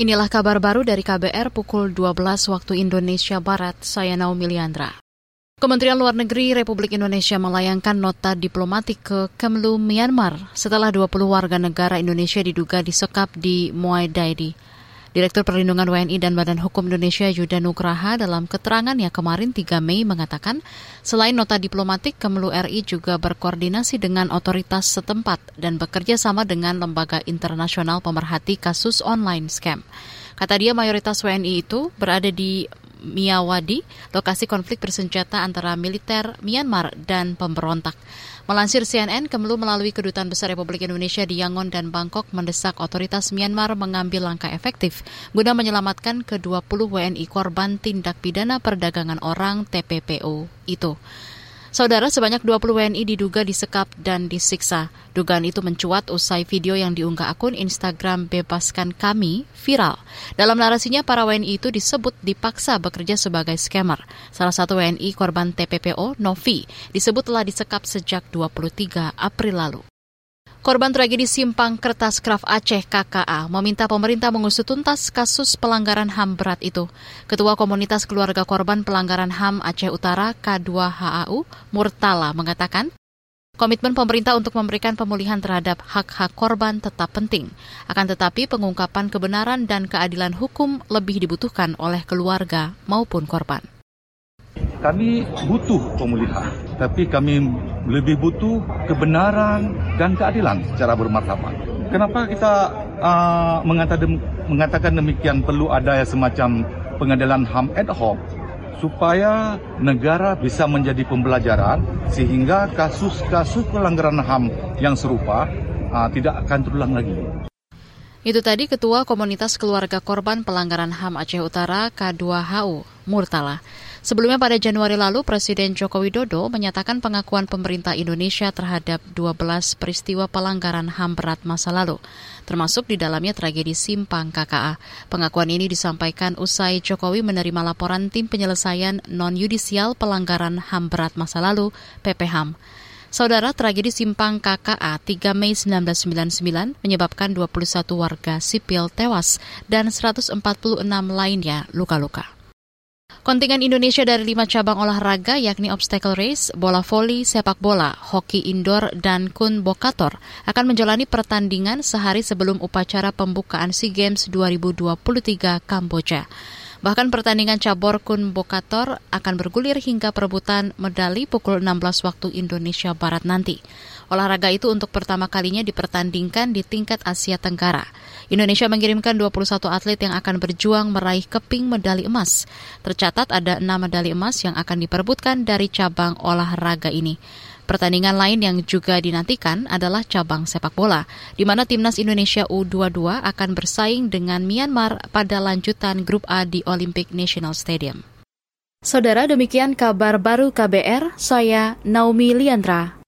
Inilah kabar baru dari KBR pukul 12 waktu Indonesia Barat. Saya Naomi Liandra. Kementerian Luar Negeri Republik Indonesia melayangkan nota diplomatik ke Kemlu Myanmar setelah 20 warga negara Indonesia diduga disekap di Muay Daidi. Direktur Perlindungan WNI dan Badan Hukum Indonesia Yuda Nugraha dalam keterangannya kemarin 3 Mei mengatakan, selain nota diplomatik, Kemlu RI juga berkoordinasi dengan otoritas setempat dan bekerja sama dengan lembaga internasional pemerhati kasus online scam. Kata dia mayoritas WNI itu berada di Miyawadi, lokasi konflik bersenjata antara militer Myanmar dan pemberontak. Melansir CNN, Kemlu melalui Kedutaan Besar Republik Indonesia di Yangon dan Bangkok mendesak otoritas Myanmar mengambil langkah efektif guna menyelamatkan ke-20 WNI korban tindak pidana perdagangan orang TPPO itu. Saudara, sebanyak 20 WNI diduga disekap dan disiksa. Dugaan itu mencuat usai video yang diunggah akun Instagram Bebaskan Kami viral. Dalam narasinya, para WNI itu disebut dipaksa bekerja sebagai scammer. Salah satu WNI korban TPPO, Novi, disebut telah disekap sejak 23 April lalu. Korban tragedi Simpang Kertas Kraft Aceh KKA meminta pemerintah mengusut tuntas kasus pelanggaran HAM berat itu. Ketua Komunitas Keluarga Korban Pelanggaran HAM Aceh Utara K2HAU, Murtala, mengatakan, Komitmen pemerintah untuk memberikan pemulihan terhadap hak-hak korban tetap penting. Akan tetapi pengungkapan kebenaran dan keadilan hukum lebih dibutuhkan oleh keluarga maupun korban. Kami butuh pemulihan, tapi kami lebih butuh kebenaran dan keadilan secara bermartabat. Kenapa kita uh, mengatakan demikian perlu ada semacam pengadilan HAM ad hoc supaya negara bisa menjadi pembelajaran sehingga kasus-kasus pelanggaran HAM yang serupa uh, tidak akan terulang lagi. Itu tadi Ketua Komunitas Keluarga Korban Pelanggaran HAM Aceh Utara K2HU, Murtala. Sebelumnya pada Januari lalu, Presiden Joko Widodo menyatakan pengakuan pemerintah Indonesia terhadap 12 peristiwa pelanggaran HAM berat masa lalu, termasuk di dalamnya tragedi Simpang KKA. Pengakuan ini disampaikan usai Jokowi menerima laporan tim penyelesaian non-yudisial pelanggaran HAM berat masa lalu, PPHAM. Saudara, tragedi Simpang KKA 3 Mei 1999 menyebabkan 21 warga sipil tewas dan 146 lainnya luka-luka. Kontingen Indonesia dari lima cabang olahraga yakni obstacle race, bola voli, sepak bola, hoki indoor, dan kun bokator akan menjalani pertandingan sehari sebelum upacara pembukaan SEA Games 2023 Kamboja. Bahkan pertandingan cabur kun bokator akan bergulir hingga perebutan medali pukul 16 waktu Indonesia Barat nanti. Olahraga itu untuk pertama kalinya dipertandingkan di tingkat Asia Tenggara. Indonesia mengirimkan 21 atlet yang akan berjuang meraih keping medali emas. Tercatat ada 6 medali emas yang akan diperebutkan dari cabang olahraga ini. Pertandingan lain yang juga dinantikan adalah cabang sepak bola, di mana timnas Indonesia U22 akan bersaing dengan Myanmar pada lanjutan Grup A di Olympic National Stadium. Saudara, demikian kabar baru KBR, saya Naomi Liandra.